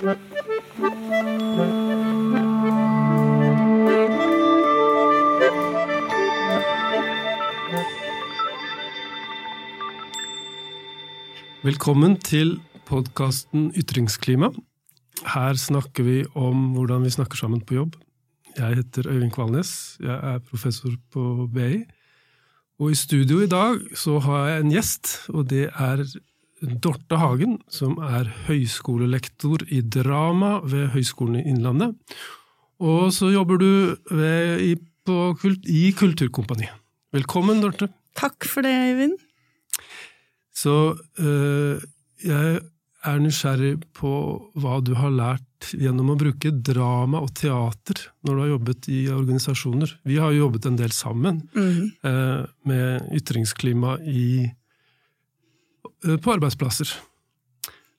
Velkommen til podkasten Ytringsklima. Her snakker vi om hvordan vi snakker sammen på jobb. Jeg heter Øyvind Kvalnes, jeg er professor på BI. Og i studio i dag så har jeg en gjest, og det er Dorte Hagen, som er høyskolelektor i drama ved Høgskolen i Innlandet. Og så jobber du ved, i, på, i Kulturkompaniet. Velkommen, Dorte. Takk for det, Eivind. Så øh, jeg er nysgjerrig på hva du har lært gjennom å bruke drama og teater når du har jobbet i organisasjoner. Vi har jo jobbet en del sammen mm. eh, med ytringsklima i, på arbeidsplasser.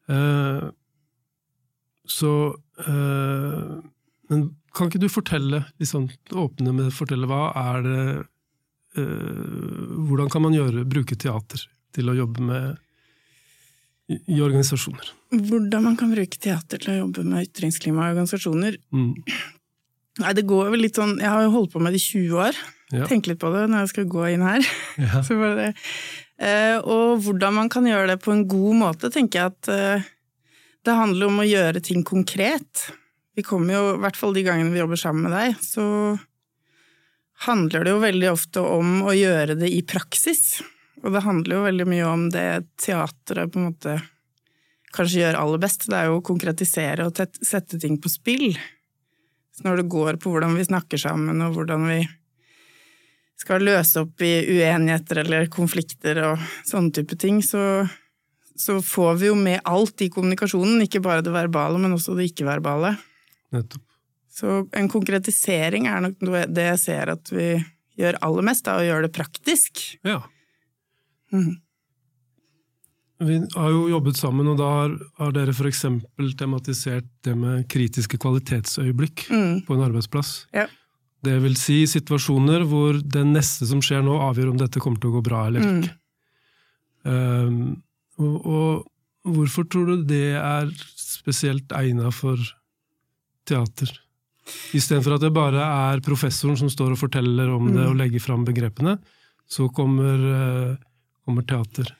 Eh, så eh, Men kan ikke du fortelle, liksom, åpne med fortelle, hva er det eh, Hvordan kan man gjøre, bruke teater til å jobbe med i organisasjoner. Hvordan man kan bruke teater til å jobbe med ytringsklima i organisasjoner? Mm. Nei, det går vel litt sånn Jeg har jo holdt på med det i 20 år. Ja. Tenk litt på det når jeg skal gå inn her. Ja. det. Eh, og hvordan man kan gjøre det på en god måte, tenker jeg at eh, det handler om å gjøre ting konkret. Vi kommer jo, i hvert fall de gangene vi jobber sammen med deg, så handler det jo veldig ofte om å gjøre det i praksis. Og det handler jo veldig mye om det teatret på en måte kanskje gjør aller best. Det er jo å konkretisere og sette ting på spill. Så når det går på hvordan vi snakker sammen, og hvordan vi skal løse opp i uenigheter eller konflikter og sånne type ting, så, så får vi jo med alt i kommunikasjonen. Ikke bare det verbale, men også det ikke-verbale. Nettopp. Så en konkretisering er nok det jeg ser at vi gjør aller mest, da, å gjøre det praktisk. Ja. Mm. Vi har jo jobbet sammen, og da har, har dere f.eks. tematisert det med kritiske kvalitetsøyeblikk mm. på en arbeidsplass. Ja. Det vil si situasjoner hvor det neste som skjer nå, avgjør om dette kommer til å gå bra eller mm. ikke. Um, og, og, hvorfor tror du det er spesielt egna for teater? Istedenfor at det bare er professoren som står og forteller om det mm. og legger fram begrepene, så kommer uh, kommer teater?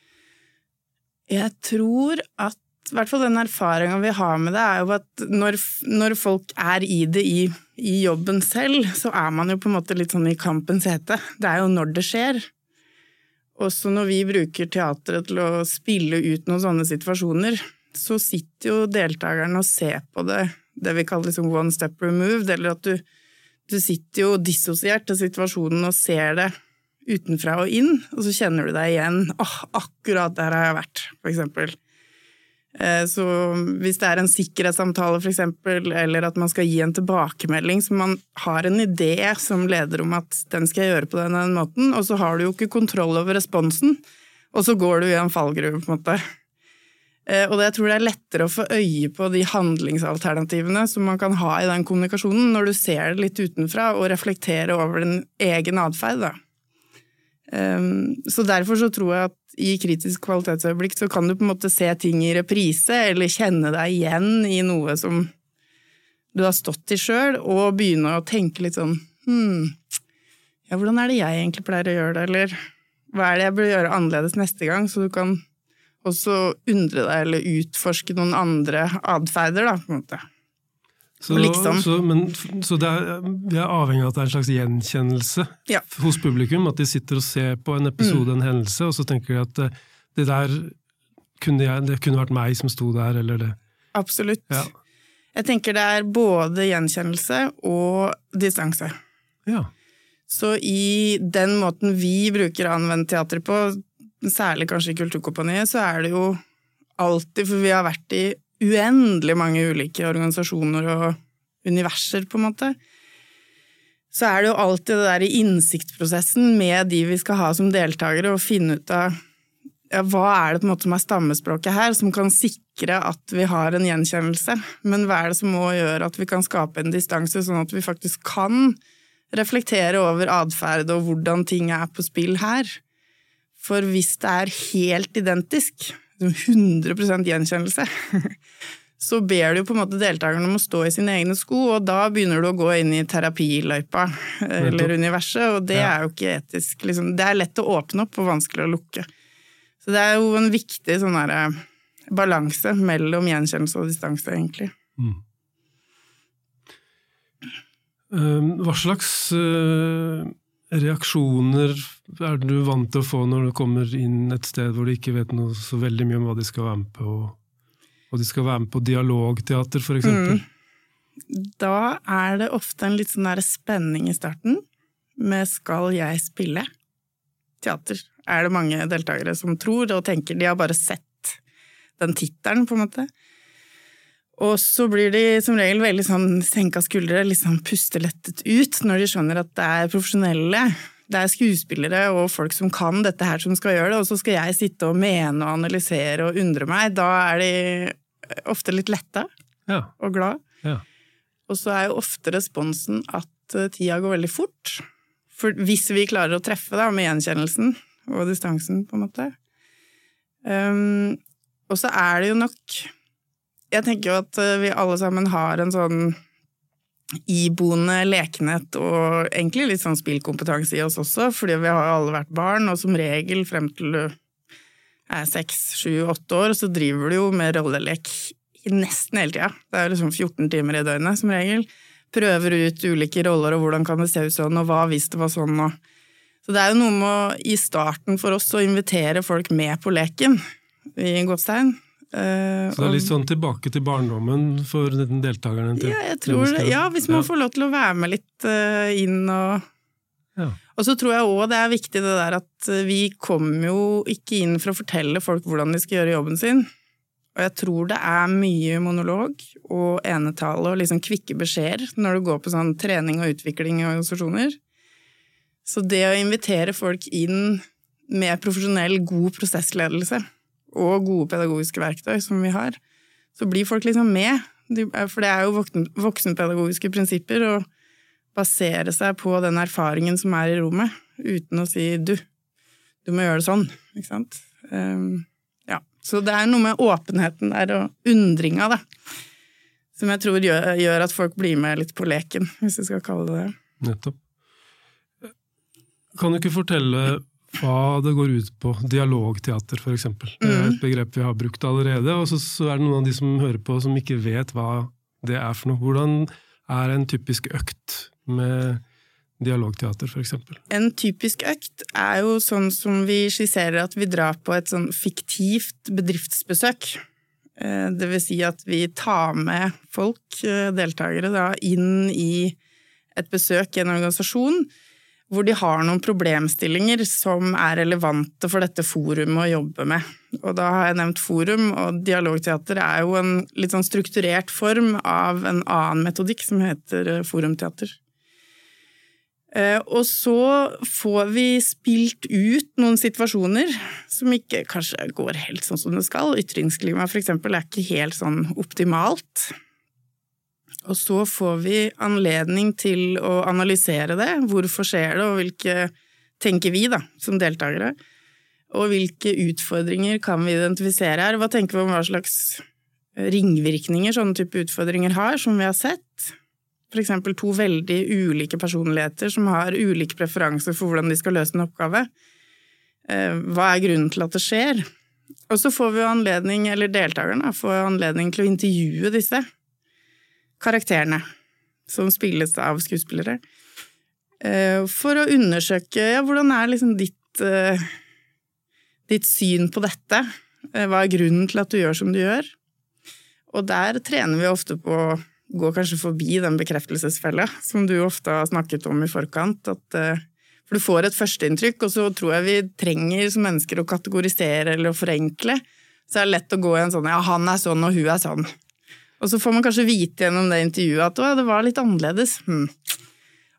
Jeg tror at i hvert fall den erfaringa vi har med det, er jo at når, når folk er i det i, i, jobben selv, så er man jo på en måte litt sånn i kampens hete. Det er jo når det skjer. Også når vi bruker teatret til å spille ut noen sånne situasjoner, så sitter jo deltakerne og ser på det, det vi kaller liksom one step removed, eller at du, du sitter jo dissosiert til situasjonen og ser det utenfra og inn, og så kjenner du deg igjen. åh, oh, akkurat der har jeg vært, for eksempel. Eh, så hvis det er en sikkerhetssamtale, eksempel, eller at man skal gi en tilbakemelding, så man har en idé som leder om at den skal jeg gjøre på den, måten, og så har du jo ikke kontroll over responsen, og så går du i en fallgruve, på en måte. Og og jeg tror det er lettere å få øye på de handlingsalternativene som man kan ha i den kommunikasjonen, når du ser det litt utenfra og reflekterer over din egen atferd. Um, så derfor så tror jeg at i kritisk kvalitetsøyeblikk så kan du på en måte se ting i reprise, eller kjenne deg igjen i noe som du har stått i sjøl, og begynne å tenke litt sånn hm, ja, hvordan er det jeg egentlig pleier å gjøre det, eller hva er det jeg bør gjøre annerledes neste gang, så du kan også undre deg eller utforske noen andre atferder, da, på en måte. Så, liksom. så, men, så er, vi er avhengig av at det er en slags gjenkjennelse ja. hos publikum. At de sitter og ser på en episode, mm. en hendelse, og så tenker de at eh, det der kunne, jeg, det kunne vært meg som sto der, eller det. Absolutt. Ja. Jeg tenker det er både gjenkjennelse og distanse. Ja. Så i den måten vi bruker å anvende teater på, særlig kanskje i Kulturkompaniet, så er det jo alltid, for vi har vært i uendelig mange ulike organisasjoner og universer, på en måte, så er det jo alltid det der i innsiktsprosessen med de vi skal ha som deltakere, å finne ut av ja, hva er det på en måte som er stammespråket her, som kan sikre at vi har en gjenkjennelse, men hva er det som må gjøre at vi kan skape en distanse, sånn at vi faktisk kan reflektere over atferd og hvordan ting er på spill her. For hvis det er helt identisk, 100% gjenkjennelse, så ber du på en måte deltakerne om å stå i sine egne sko, og da begynner du å gå inn i terapiløypa eller universet, og det ja. er jo ikke etisk. Liksom. Det er lett å åpne opp og vanskelig å lukke. Så det er jo en viktig sånn der, balanse mellom gjenkjennelse og distanse, egentlig. Mm. Ehm, hva slags eh, reaksjoner er du vant til å få når du kommer inn et sted hvor du ikke vet noe så veldig mye om hva de skal være med på, og de skal være med på dialogteater, f.eks.? Mm. Da er det ofte en litt sånn spenning i starten med 'skal jeg spille teater'? Er det mange deltakere som tror og tenker de har bare sett den tittelen, på en måte. Og så blir de som regel veldig sånn senka skuldre, liksom sånn pustelettet ut når de skjønner at det er profesjonelle. Det er skuespillere og folk som kan dette her, som skal gjøre det, og så skal jeg sitte og mene og analysere og undre meg. Da er de ofte litt letta ja. og glad. Ja. Og så er jo ofte responsen at eh, tida går veldig fort. For hvis vi klarer å treffe da, med gjenkjennelsen og distansen, på en måte. Um, og så er det jo nok Jeg tenker jo at eh, vi alle sammen har en sånn iboende lekenhet og egentlig litt sånn spillkompetanse i oss også, fordi vi har alle vært barn, og som regel frem til du er seks, sju, åtte år, så driver du jo med rollelek nesten hele tida. Det er liksom 14 timer i døgnet som regel. Prøver ut ulike roller og hvordan kan det se ut sånn, og hva hvis det var sånn, og Så det er jo noe med å, i starten for oss å invitere folk med på leken i Gåstein. Uh, så det er litt sånn tilbake til barndommen for deltakerne? Til ja, det. Ja, hvis man ja. får lov til å være med litt uh, inn og ja. Og så tror jeg òg det er viktig det der at eh, vi kommer jo ikke inn for å fortelle folk hvordan de skal gjøre jobben sin. Og jeg tror det er mye monolog og enetale og liksom kvikke beskjeder når du går på sånn trening og utvikling i organisasjoner. Så det å invitere folk inn med profesjonell, god prosessledelse og gode pedagogiske verktøy som vi har, så blir folk liksom med. For det er jo voksenpedagogiske prinsipper å basere seg på den erfaringen som er i rommet, uten å si 'du, du må gjøre det sånn'. Ikke sant? Um, ja. Så det er noe med åpenheten der og undringa, da, som jeg tror gjør, gjør, at folk blir med litt på leken, hvis vi skal kalle det det. Nettopp. Kan du ikke fortelle hva det går ut på. Dialogteater, f.eks. Mm. Det er et mm. begrep vi har brukt allerede. Og så, er det noen av de som hører på som ikke vet hva det er for noe. Hvordan er en typisk økt med dialogteater, f.eks.? En typisk økt er jo sånn som vi skisserer at vi drar på et sånn fiktivt bedriftsbesøk. Eh, det vil si at vi tar med folk, eh, deltakere, da, inn i et besøk i en organisasjon hvor de har noen problemstillinger som er relevante for dette forumet å jobbe med. Og da har jeg nevnt forum, og dialogteater er jo en litt sånn strukturert form av en annen metodikk som heter eh, forumteater. Eh, og så får vi spilt ut noen situasjoner som ikke kanskje går helt sånn som det skal. Ytringsklimaet eksempel er ikke helt sånn optimalt. Og så får vi anledning til å analysere det. Hvorfor skjer det, og hvilke tenker vi, da, som deltakere? Og hvilke utfordringer kan vi identifisere her? Hva tenker vi om hva slags ringvirkninger sånne type utfordringer har, som vi har sett? Eksempel to veldig ulike personligheter som har ulike preferanser for hvordan de skal løse en oppgave. Eh, hva er grunnen til at det skjer? Og så får vi anledning, eller deltakerne får anledning til å intervjue disse karakterene som spilles av skuespillere. Eh, for å undersøke ja, hvordan er liksom ditt, eh, ditt syn på dette? Eh, hva er grunnen til at du gjør som du gjør? Og der trener vi ofte på å gå kanskje forbi den bekreftelsesfella som du ofte har snakket om i forkant. At, for du får et førsteinntrykk, og så tror jeg vi trenger som mennesker å kategorisere eller å forenkle. Så det er lett å gå i en sånn ja, han er sånn og hun er sånn. Og så får man kanskje vite gjennom det intervjuet at å, det var litt annerledes. Hmm.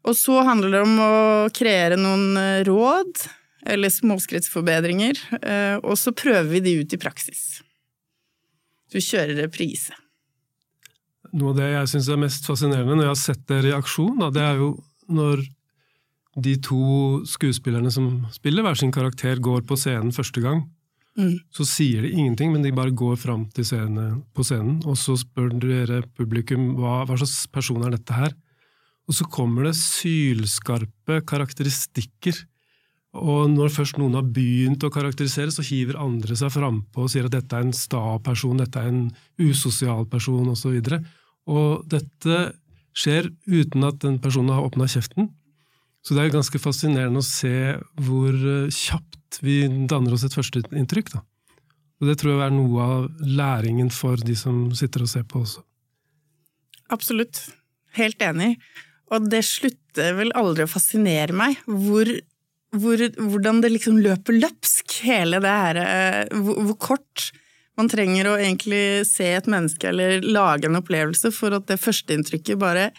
Og så handler det om å kreere noen eh, råd eller småskrittsforbedringer, eh, og så prøver vi de ut i praksis. Du kjører reprise. Noe av det jeg syns er mest fascinerende når jeg har sett det i aksjon, det er jo når de to skuespillerne som spiller hver sin karakter, går på scenen første gang, Mm. Så sier de ingenting, men de bare går fram til scene, på scenen, og så spør dere publikum hva, hva slags person er dette her? Og så kommer det sylskarpe karakteristikker. Og når først noen har begynt å karakterisere, så hiver andre seg frampå og sier at dette er en sta person, dette er en usosial person, osv. Og, så og dette skjer uten at den personen har åpna kjeften. Så det er ganske fascinerende å se hvor eh, kjapt vi danner oss et førsteinntrykk. Og det tror jeg er noe av læringen for de som sitter og ser på også. Absolutt. Helt enig. Og det slutter vel aldri å fascinere meg hvor, hvor, hvordan det liksom løper løpsk, hele det her eh, hvor, hvor, kort man trenger å egentlig se et menneske eller lage en opplevelse for at det førsteinntrykket bare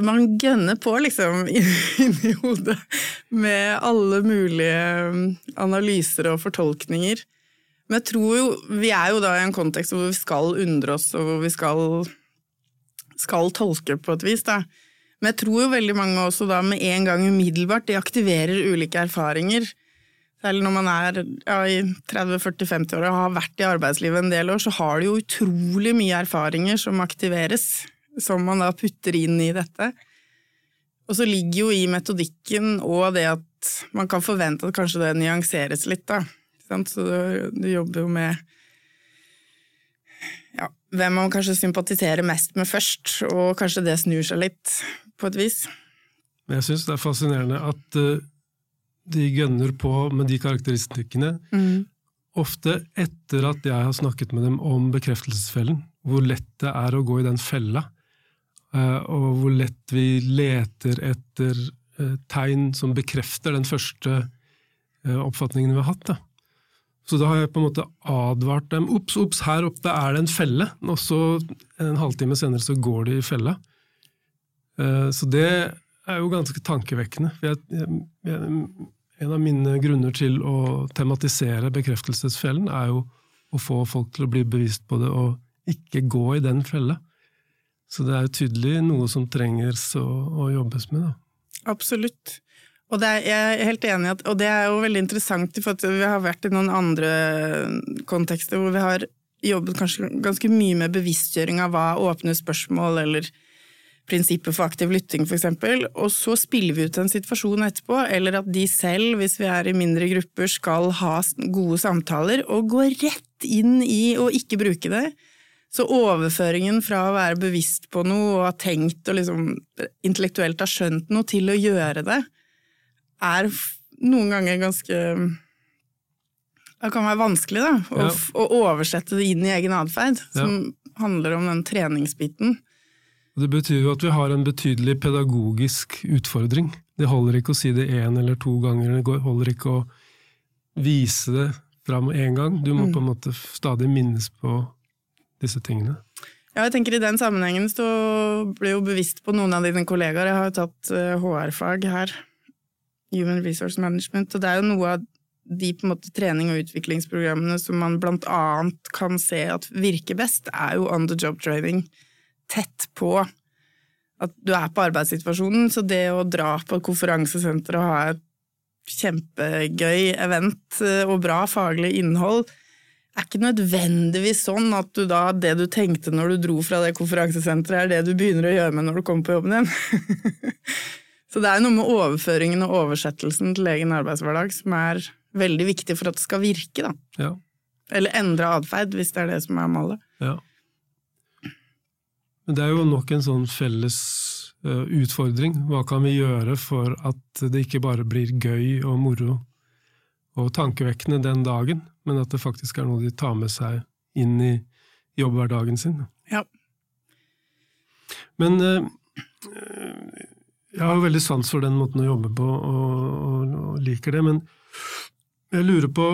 Man gønner på, liksom, inni hodet med alle mulige mm, analyser og fortolkninger. Men jeg tror jo Vi er jo da i en kontekst hvor vi skal undre oss, og hvor vi skal skal tolke på et vis. Da. Men jeg tror jo veldig mange også da med en gang umiddelbart de aktiverer ulike erfaringer. Særlig når man er ja, i 30-40-50 år og har vært i arbeidslivet en del år, så har de jo utrolig mye erfaringer som aktiveres, som man da putter inn i dette. Og så ligger jo i metodikken og det at man kan forvente at kanskje det nyanseres litt, da. Så du, du jobber jo med ja, hvem man kanskje sympatiserer mest med først, og kanskje det snur seg litt, på et vis. Men jeg syns det er fascinerende at uh, de gønner på med de karakteristikkene, mm. ofte etter at jeg har snakket med dem om bekreftelsesfellen, hvor lett det er å gå i den fella, og hvor lett vi leter etter uh, tegn som bekrefter den første oppfatningen vi har hatt. Da. Så da har jeg på en måte advart dem. Ops, ops, her oppe er det en felle! Og så en halvtime senere så går de i fella. Eh, så det er jo ganske tankevekkende. Jeg, jeg, en av mine grunner til å tematisere bekreftelsesfellen er jo å få folk til å bli bevisst på det og ikke gå i den fella. Så det er jo tydelig noe som trenges å, å jobbes med. Da. Absolutt. Og er, jeg er helt enig, at, og det er jo veldig interessant, for vi har vært i noen andre kontekster hvor vi har jobbet kanskje ganske mye med bevisstgjøring av hva åpne spørsmål eller prinsippet for aktiv lytting, f.eks., og så spiller vi ut en situasjon etterpå, eller at de selv, hvis vi er i mindre grupper, skal ha gode samtaler, og gå rett inn i å ikke bruke det. Så overføringen fra å være bevisst på noe og ha tenkt og liksom intellektuelt ha skjønt noe, til å gjøre det, er noen ganger ganske Det kan være vanskelig da, å, ja. å oversette det inn i egen atferd, som ja. handler om den treningsbiten. Det betyr jo at vi har en betydelig pedagogisk utfordring. Det holder ikke å si det én eller to ganger, det holder ikke å vise det fram én gang. Du må mm. på en måte stadig minnes på disse tingene. Ja, jeg tenker I den sammenhengen så blir jo bevisst på noen av dine kollegaer. Jeg har jo tatt HR-fag eh, her Human Resource Management. Og det er jo noe av de på en måte trening- og utviklingsprogrammene som man blant annet kan se at virker best, er jo on the job training. Tett på at du er på arbeidssituasjonen. Så det å dra på et konferansesenter og ha et kjempegøy event eh, og bra faglig innhold, er ikke nødvendigvis sånn at du da, det du tenkte når du dro fra det konferansesenteret, er det du begynner å gjøre med når du kommer på jobben din. Så det er noe med overføringen og oversettelsen til egen arbeidshverdag som er veldig viktig for at det skal virke, da. Ja. Eller endre atferd, hvis det er det som er målet. Ja. Men det er jo nok en sånn felles uh, utfordring. Hva kan vi gjøre for at det ikke bare blir gøy og moro og tankevekkende den dagen, men at det faktisk er noe de tar med seg inn i jobbhverdagen sin? Ja. Men uh, jeg har jo veldig sans for den måten å jobbe på, og, og, og, liker det, men jeg lurer på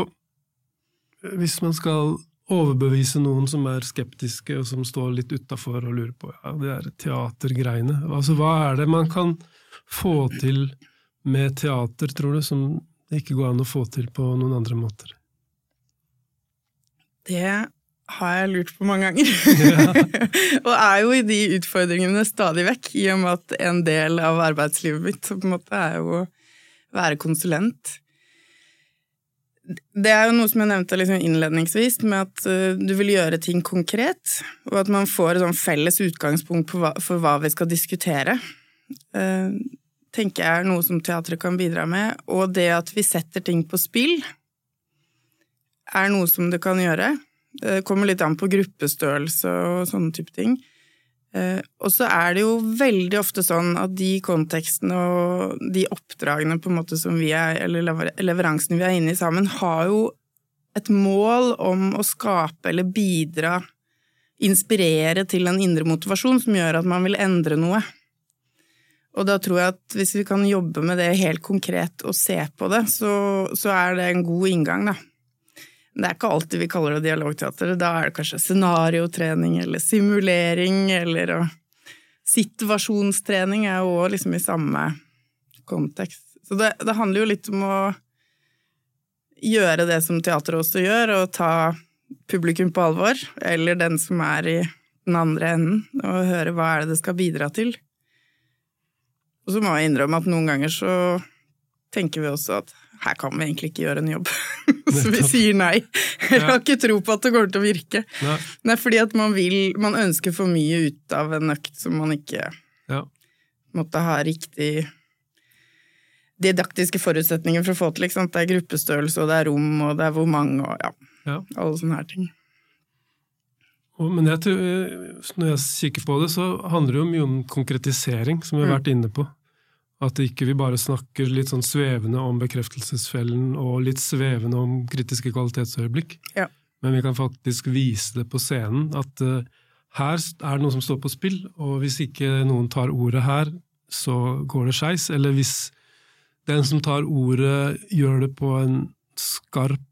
Hvis man skal overbevise noen som er skeptiske, og som står litt utafor og lurer på ja, det er teatergreiene altså, Hva er det man kan få til med teater, tror du, som det ikke går an å få til på noen andre måter? Det har jeg lurt på mange ganger. Ja. og er jo i de utfordringene stadig vekk, i og med at en del av arbeidslivet mitt på en måte er jo å være konsulent. Det er jo noe som jeg nevnte liksom innledningsvis, med at uh, du vil gjøre ting konkret, og at man får et sånn felles utgangspunkt hva, for hva vi skal diskutere. Tenker jeg er noe som teatret kan bidra med. Og det at vi setter ting på spill, er noe som det kan gjøre. Det kommer litt an på gruppestørrelse og sånne type ting. Uh, og så er det jo veldig ofte sånn at de kontekstene og de oppdragene på en måte som vi er, eller leveransene vi er inne i sammen, har jo et mål om å skape eller bidra, inspirere til en indre motivasjon som gjør at man vil endre noe. Og da tror jeg at hvis vi kan jobbe med det helt konkret og se på det, så, så er det en god inngang, da. Det er ikke alltid vi kaller det dialogteater. Da er det kanskje scenariotrening eller simulering eller Situasjonstrening er jo òg liksom i samme kontekst. Så det, det, handler jo litt om å gjøre det som teateret også gjør, og ta publikum på alvor, eller den som er i den andre enden, og høre hva er det det skal bidra til. Og så må jeg innrømme at noen ganger så tenker vi også at her kan vi egentlig ikke gjøre en jobb. så vi sier nei. Jeg har ikke tro på at det kommer til å virke. Nei, nei fordi at man vil Man ønsker for mye ut av en økt som man ikke ja. måtte ha riktig didaktiske forutsetninger for å få til. Ikke sant? Det er gruppestørrelse, og det er rom, og det er hvor mange, og ja, ja. alle sånne her ting. Men jeg tror, når jeg kikker på det, så handler det jo mye om konkretisering, som vi har mm. vært inne på. At ikke vi bare snakker litt sånn svevende om bekreftelsesfellen og litt svevende om kritiske kvalitetsøyeblikk, ja. men vi kan faktisk vise det på scenen. At uh, her er det noe som står på spill, og hvis ikke noen tar ordet her, så går det skeis. Eller hvis den som tar ordet, gjør det på en skarp,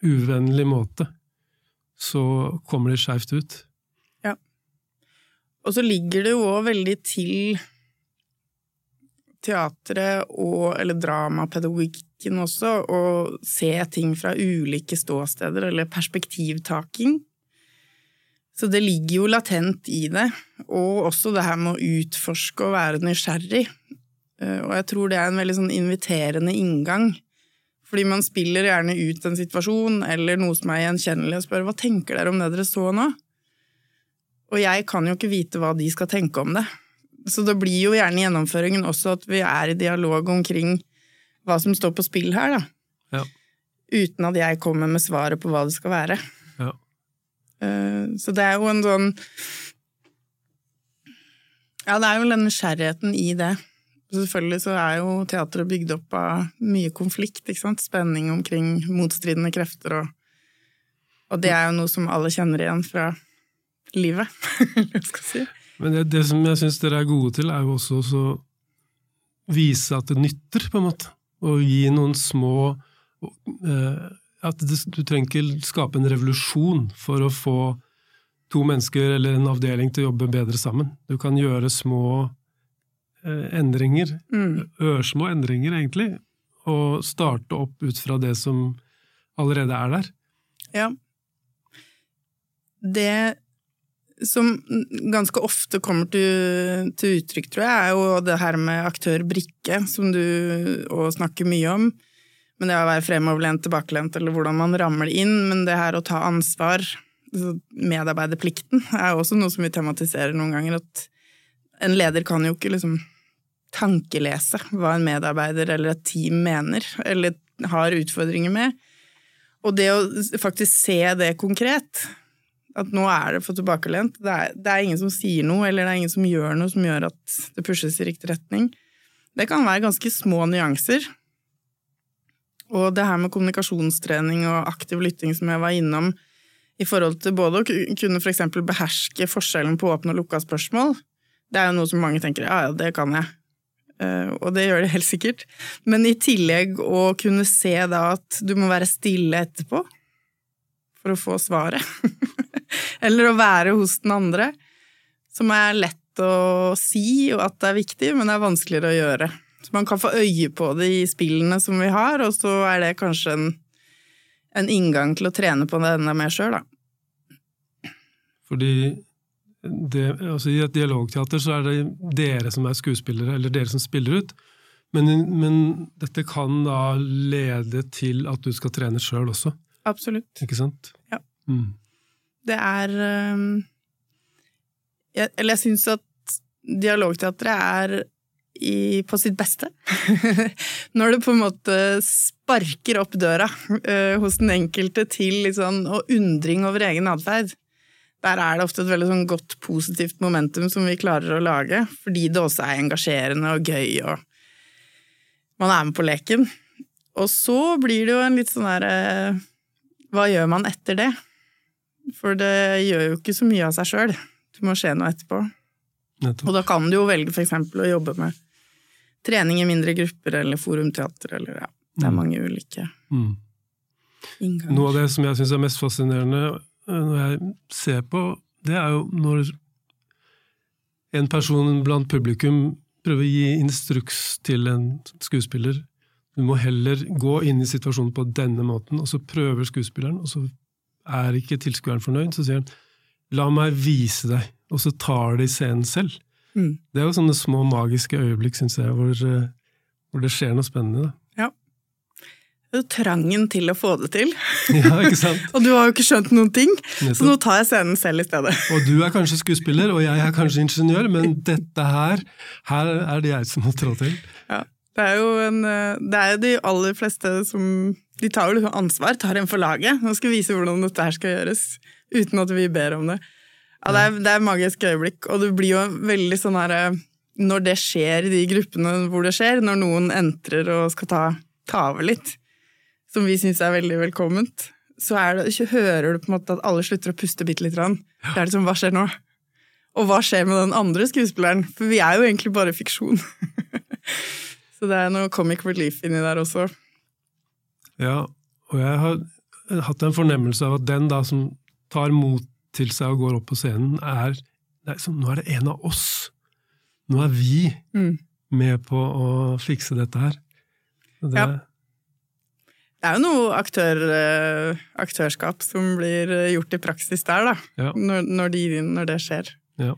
uvennlig måte, så kommer det skeivt ut. Ja. Og så ligger det jo òg veldig til teatret og, eller dramapedagogikken også, å se ting fra ulike ståsteder, eller perspektivtaking. Så det ligger jo latent i det, og også det her med å utforske og være nysgjerrig. Eh, og jeg tror det er en veldig sånn inviterende inngang. Fordi man spiller gjerne ut en situasjon eller noe som er gjenkjennelig, og spør hva tenker dere om det dere så nå? Og jeg kan jo ikke vite hva de skal tenke om det. Så det blir jo gjerne gjennomføringen også at vi er i dialog omkring hva som står på spill her, da. Ja. Uten at jeg kommer med svaret på hva det skal være. Ja. Eh, så det er jo en sånn Ja, det er jo den nysgjerrigheten i det. Selvfølgelig så er jo teatret bygd opp av mye konflikt, ikke sant. Spenning omkring motstridende krefter og Og det er jo noe som alle kjenner igjen fra livet, skal si. Men det, det som jeg syns dere er gode til, er jo også å vise at det nytter, på en måte. Og gi noen små eh, At det, du trenger ikke skape en revolusjon for å få to mennesker eller en avdeling til å jobbe bedre sammen. Du kan gjøre små eh, endringer, mm. ørsmå endringer egentlig, og starte opp ut fra det som allerede er der. Ja. Det som ganske ofte kommer til, til, uttrykk, tror jeg, er jo det her med aktør-brikke, som du òg snakker mye om. Men det å være fremoverlent, tilbakelent, eller hvordan man rammer det inn. Men det her å ta ansvar, altså medarbeiderplikten, er også noe som vi tematiserer noen ganger. At en leder kan jo ikke liksom tankelese hva en medarbeider eller et team mener, eller har utfordringer med. Og det å faktisk se det konkret, at nå er det for tilbakelent. Det er, det er, ingen som sier noe, eller det er ingen som gjør noe som gjør at det pushes i riktig retning. Det kan være ganske små nyanser. Og det her med kommunikasjonstrening og aktiv lytting som jeg var innom, i forhold til både å kunne for eksempel beherske forskjellen på åpne og lukka spørsmål, det er jo noe som mange tenker ja, ja, det kan jeg. Uh, og det gjør det helt sikkert. Men i tillegg å kunne se da at du må være stille etterpå for å få svaret. Eller å være hos den andre. Som er lett å si, og at det er viktig, men det er vanskeligere å gjøre. Så man kan få øye på det i spillene som vi har, og så er det kanskje en, en inngang til å trene på det enda mer sjøl, da. Fordi det, altså I et dialogteater så er det dere som er skuespillere, eller dere som spiller ut. Men, men, dette kan da lede til at du skal trene sjøl også? Absolutt. Ikke sant? Ja. Mm. Det er um, jeg, Eller jeg syns at dialogteatret er i, på sitt beste. Når det på en måte sparker opp døra uh, hos den enkelte til liksom, og undring over egen atferd. Der er det ofte et veldig sånn godt, positivt momentum som vi klarer å lage, fordi det også er engasjerende og gøy, og man er med på leken. Og så blir det jo en litt sånn derre uh, Hva gjør man etter det? For det gjør jo ikke så mye av seg sjøl. Det må skje noe etterpå. Nettopp. Og da kan du jo velge eksempel å jobbe med trening i mindre grupper eller forumteater eller ja, det er Mm. mange ulike Mm. innganger. Noe av det som jeg syns er mest fascinerende eh, når jeg ser på, det er jo når en person blant publikum prøver å gi instruks til en skuespiller. Du må heller gå inn i situasjonen på denne måten, og så prøver skuespilleren, og så er ikke tilskueren fornøyd, så sier han 'la meg vise deg', og så tar de scenen selv. Mm. Det er jo sånne små magiske øyeblikk, syns jeg, hvor, eh, hvor det skjer noe spennende. Da. Det er jo trangen til å få det til. Ja, ikke sant? Og du har jo ikke skjønt noen ting, så nå tar jeg scenen selv i stedet. Og du er kanskje skuespiller, og jeg er kanskje ingeniør, men dette her, her er det jeg som må trå til. Ja. Det er jo en, eh, det er de aller fleste som De tar jo liksom ansvar, tar en for laget. Nå skal vi vise hvordan dette her skal gjøres, uten at vi ber om det. Ja, det er, det er magisk øyeblikk, og det blir jo veldig sånn her eh, Når det skjer i de gruppene hvor det skjer, når noen entrer og skal ta, ta over litt, som vi syns er veldig velkomment, så det, hører du på en måte at alle slutter å puste bitte lite grann. Det er liksom, hva skjer nå? Og hva skjer med den andre skuespilleren? For vi er jo egentlig bare fiksjon. så det er noe comic relief inni der også. Ja, og jeg har hatt en fornemmelse av at den da som tar mot til seg og går opp på scenen, er, det er som, Nå er det en av oss! Nå er vi Mm. med på å fikse dette her. Det, Ja. Det er jo noe aktør, eh, aktørskap som blir gjort i praksis der, da. Ja. Når, når, de, når det skjer. Ja.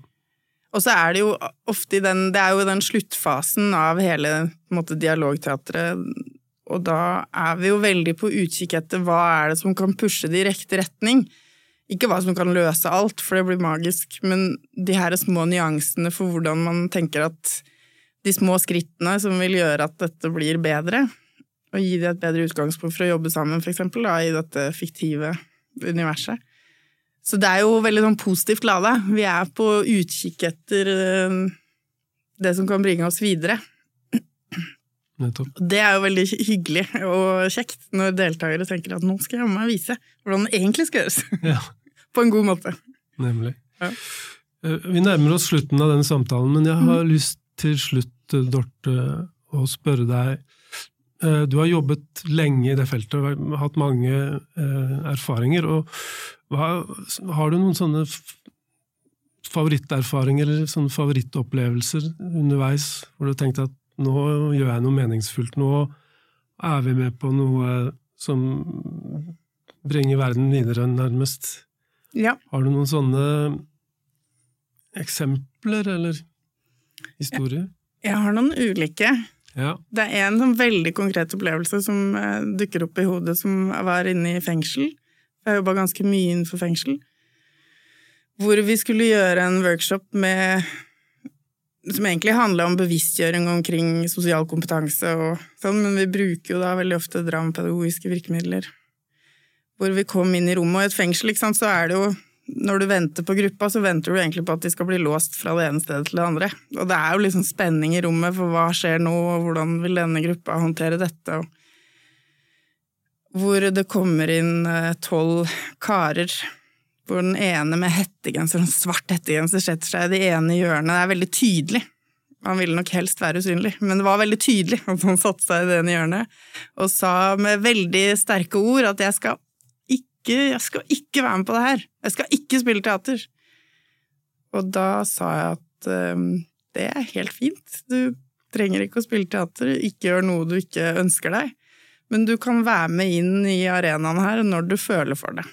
Og så er det jo ofte i den Det er jo den sluttfasen av hele måte, dialogteatret, og da er vi jo veldig på utkikk etter hva er det som kan pushe det i riktig retning. Ikke hva som kan løse alt, for det blir magisk, men de her små nyansene for hvordan man tenker at de små skrittene som vil gjøre at dette blir bedre, og gi det et bedre utgangspunkt for å jobbe sammen, for da, i dette fiktive universet. Så det er jo veldig sånn positivt lada. Vi er på utkikk etter eh, det som kan bringe oss videre. Nettopp. Det er jo veldig hyggelig og kjekt når deltakere tenker at nå skal jeg meg vise hvordan det egentlig skal gjøres. Ja, På en god måte. nemlig. Ja. Eh, Vi nærmer oss slutten av denne samtalen, men jeg har lyst til slutt, eh, Dorte, å spørre deg eh, Du har jobbet lenge i det feltet og hatt mange erfaringer. og Har du noen sånne favoritterfaringer eller sånne favorittopplevelser underveis, hvor du tenkte at nå gjør jeg noe meningsfullt, nå er vi med på noe som bringer verden videre, nærmest? Ja. Har du noen sånne eksempler eller historier? Jeg har noen ulike. Ja. Det er en sånn veldig konkret opplevelse som eh, dukker opp i hodet, som var inne i fengsel. Jeg jobba ganske mye innenfor fengsel. Hvor vi skulle gjøre en workshop med som egentlig handla om bevisstgjøring omkring sosial kompetanse og sånn, men vi bruker jo da veldig ofte dramapedagogiske virkemidler. Hvor vi kom inn i rommet, og i et fengsel, ikke sant, så er det jo når du venter på gruppa, så venter du egentlig på at de skal bli låst fra det ene stedet til det andre. Og det er jo liksom spenning i rommet for hva skjer nå, og hvordan vil denne gruppa håndtere dette. Og hvor det kommer inn eh, tolv karer, hvor den ene med hettegenser, en svart hettegenser, setter seg i det ene hjørnet. Det er veldig tydelig. Han ville nok helst være usynlig, men det var veldig tydelig at han satte seg i det ene hjørnet og sa med veldig sterke ord at jeg skal ikke, jeg skal ikke være med på det her. Jeg skal ikke spille teater. Og da sa jeg at um, det er helt fint. Du trenger ikke å spille teater, ikke gjør noe du ikke ønsker deg. Men du kan være med inn i arenaen her når du føler for det.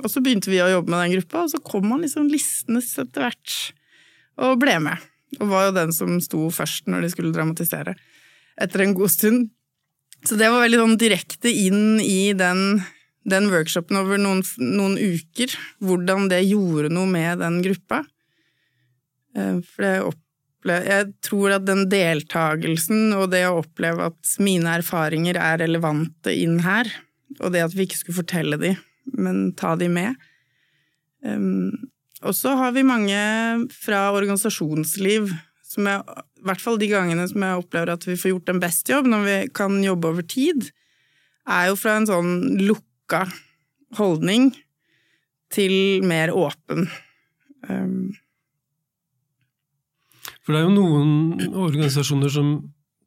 Og så begynte vi å jobbe med den gruppa, og så kom han liksom listende etter hvert og ble med. Og var jo den som sto først når de skulle dramatisere. etter en god stund. Så det var veldig sånn direkte inn i den, den workshopen over noen, noen, uker. Hvordan det gjorde noe med den gruppa. Eh, for jeg, opplevde, jeg tror at den deltakelsen og det å oppleve at mine erfaringer er relevante inn her, og det at vi ikke skulle fortelle de, men ta de med um, Og så har vi mange fra organisasjonsliv som jeg, i hvert fall de gangene som jeg opplever at vi får gjort en best jobb, når vi kan jobbe over tid, er jo fra en sånn lukka holdning til mer åpen. Um. For det er jo noen organisasjoner som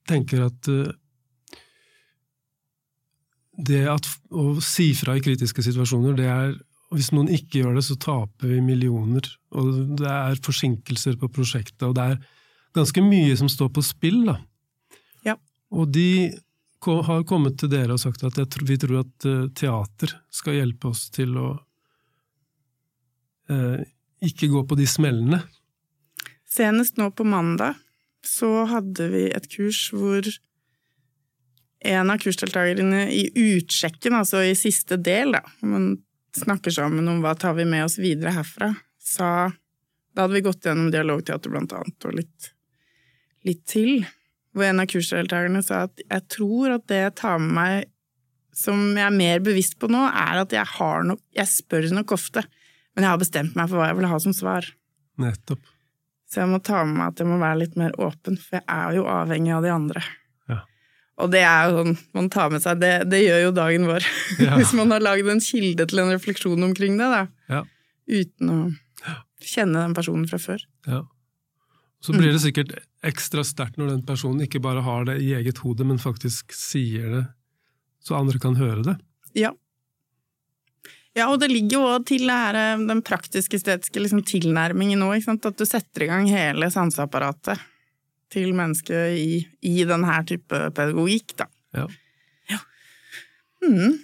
tenker at uh, det at, å si fra i kritiske situasjoner, det er hvis noen ikke gjør det, så taper vi millioner. Og det er forsinkelser på prosjektet, og det er ganske mye som står på spill. da. Ja. Og de har kommet til dere og sagt at vi tror at eh, teater skal hjelpe oss til å eh, ikke gå på de smellene. Senest nå på mandag så hadde vi et kurs hvor en av kursdeltakerne i utsjekken, altså i siste del, da, man snakker sammen om hva tar vi med oss videre herfra, sa Da hadde vi gått gjennom dialogteater, blant annet, og litt litt til, hvor en av kursdeltakerne sa at jeg tror at det jeg tar med meg som jeg er mer bevisst på nå, er at jeg har nok Jeg spør nok ofte, men jeg har bestemt meg for hva jeg vil ha som svar. Nettopp. Så jeg må ta med meg at jeg må være litt mer åpen, for jeg er jo avhengig av de andre. Og det er jo sånn man tar med seg Det, det gjør jo dagen vår. Ja. Hvis man har lagd en kilde til en refleksjon omkring det, da. Ja. Uten å kjenne den personen fra før. Ja. Så blir det sikkert ekstra sterkt når den personen ikke bare har det i eget hode, men faktisk sier det så andre kan høre det. Ja. Ja, og det ligger jo òg til her, eh, den praktiske estetiske liksom, tilnærmingen nå, at du setter i gang hele sanseapparatet til mennesket i, i denne type pedagogikk, da. Ja. ja. Mm.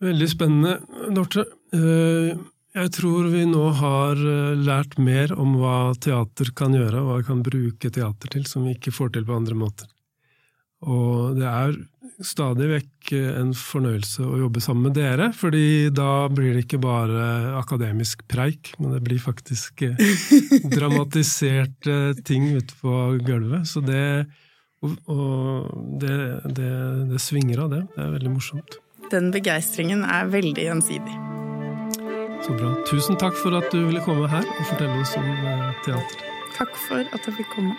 Veldig spennende, Dorte. Uh, jeg tror vi nå har eh, lært mer om hva teater kan gjøre, og hva vi kan bruke teater til, som vi ikke får til på andre måter. Og det er stadig vekk eh, en fornøyelse å jobbe sammen med dere, fordi da blir det ikke bare akademisk preik, men det blir faktisk eh, dramatiserte ting ute på gulvet. Så det, det, det, det svinger av det. Det er veldig morsomt. Den begeistringen er veldig gjensidig. Så bra. Tusen takk for at du ville komme her og fortelle oss om eh, teater. Takk for at jeg fikk komme.